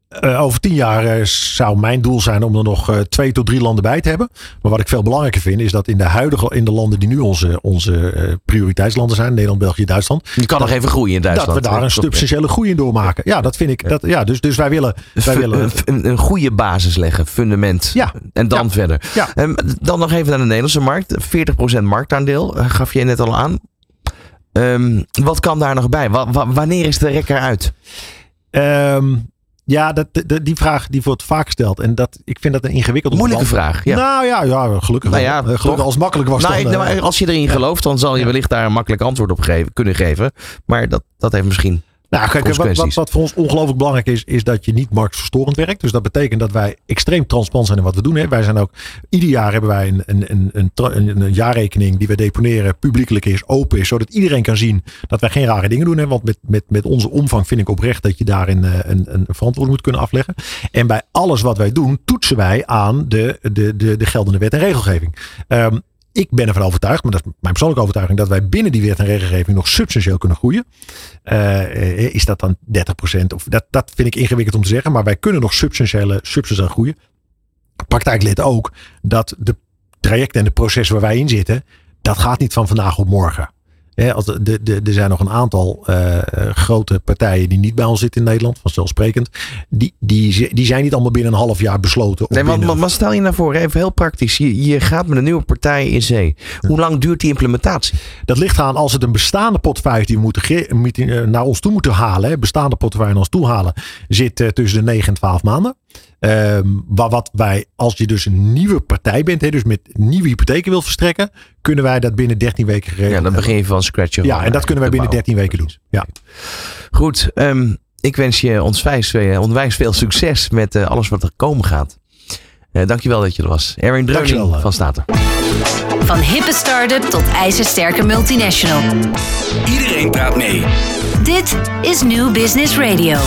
Eh, over tien jaar eh, zou mijn doel zijn om er nog eh, twee tot drie landen bij te hebben. Maar wat ik veel belangrijker vind is dat in de huidige in de landen die nu onze, onze eh, prioriteitslanden zijn, Nederland, België, Duitsland, Je kan nog even groeien in Duitsland. dat we daar een substantiële groei in doormaken. Ja, dat vind ik. Dat, ja, dus, dus wij willen. Wij willen een, goede basis leggen, fundament. Ja. En dan Ja. verder. Ja. Ehm, dan nog even naar de Nederlandse markt. 40% marktaandeel, eh, gaf je net al aan. Ehm, wat kan daar nog bij? Wa- wa- wanneer is de rekker uit? Ehm, ja, dat, die vraag die wordt vaak gesteld. En dat, ik vind dat een ingewikkelde Moeilijke vraag. Ja. Nou ja, ja gelukkig. Nou ja, Eh, gelukkig toch? als makkelijk was Nou, dan... ik- eh, nou, als je erin gelooft, dan zal je wellicht daar een makkelijk antwoord op geven, kunnen geven. Maar dat, dat heeft misschien. Nou, kijk, wat, wat, voor ons ongelooflijk belangrijk is, is dat je niet marktverstorend werkt. Dus dat betekent dat wij extreem transparant zijn in wat we doen. Hè. Wij zijn ook, ieder jaar hebben wij een, een, een, een, jaarrekening die we deponeren, publiekelijk is, open is, zodat iedereen kan zien dat wij geen rare dingen doen. Hè. Want met, met, met onze omvang vind ik oprecht dat je daarin eh, een, een verantwoording moet kunnen afleggen. En bij alles wat wij doen, toetsen wij aan de, de, de, de geldende wet en regelgeving. Ehm, ik ben ervan overtuigd, maar dat is mijn persoonlijke overtuiging, dat wij binnen die wet en regelgeving nog substantieel kunnen groeien. Eh, eh, is dat dan 30%? Of dat, dat vind ik ingewikkeld om te zeggen, maar wij kunnen nog substantiële, substantieel groeien. Praktijk leert ook dat de trajecten en de processen waar wij in zitten, dat gaat niet van vandaag op morgen. Hè, als de, de, de- er zijn nog een aantal eh, grote partijen die niet bij ons zitten in Nederland, vanzelfsprekend. Die, die, die zijn niet allemaal binnen een half jaar besloten. Nee, maar, maar, maar stel je nou voor, even heel praktisch. Je, je gaat met een nieuwe partij in zee. Hoe lang duurt die implementatie? Dat ligt aan als het een bestaande portefeuille die we moeten, eh, naar ons toe moeten halen. Hè, bestaande portefeuille naar ons toe halen. Zit eh, tussen de 9 en 12 maanden. Ehm, waar wat wij, als je dus een nieuwe partij bent, hè, dus met nieuwe hypotheken wilt verstrekken, kunnen wij dat binnen 13 weken geregeld Ja, dan begin je van scratch. Ja, en dat kunnen wij binnen bouwen. 13 weken doen. Ja. Goed, ehm, ik wens je onwijs, veel- onwijs veel succes met eh, alles wat er komen gaat. Eh dankjewel dat je er was. Erwin Dreuning eh. van Stater. Van hippe start-up tot ijzersterke multinational. Iedereen praat mee. Dit is New Business Radio.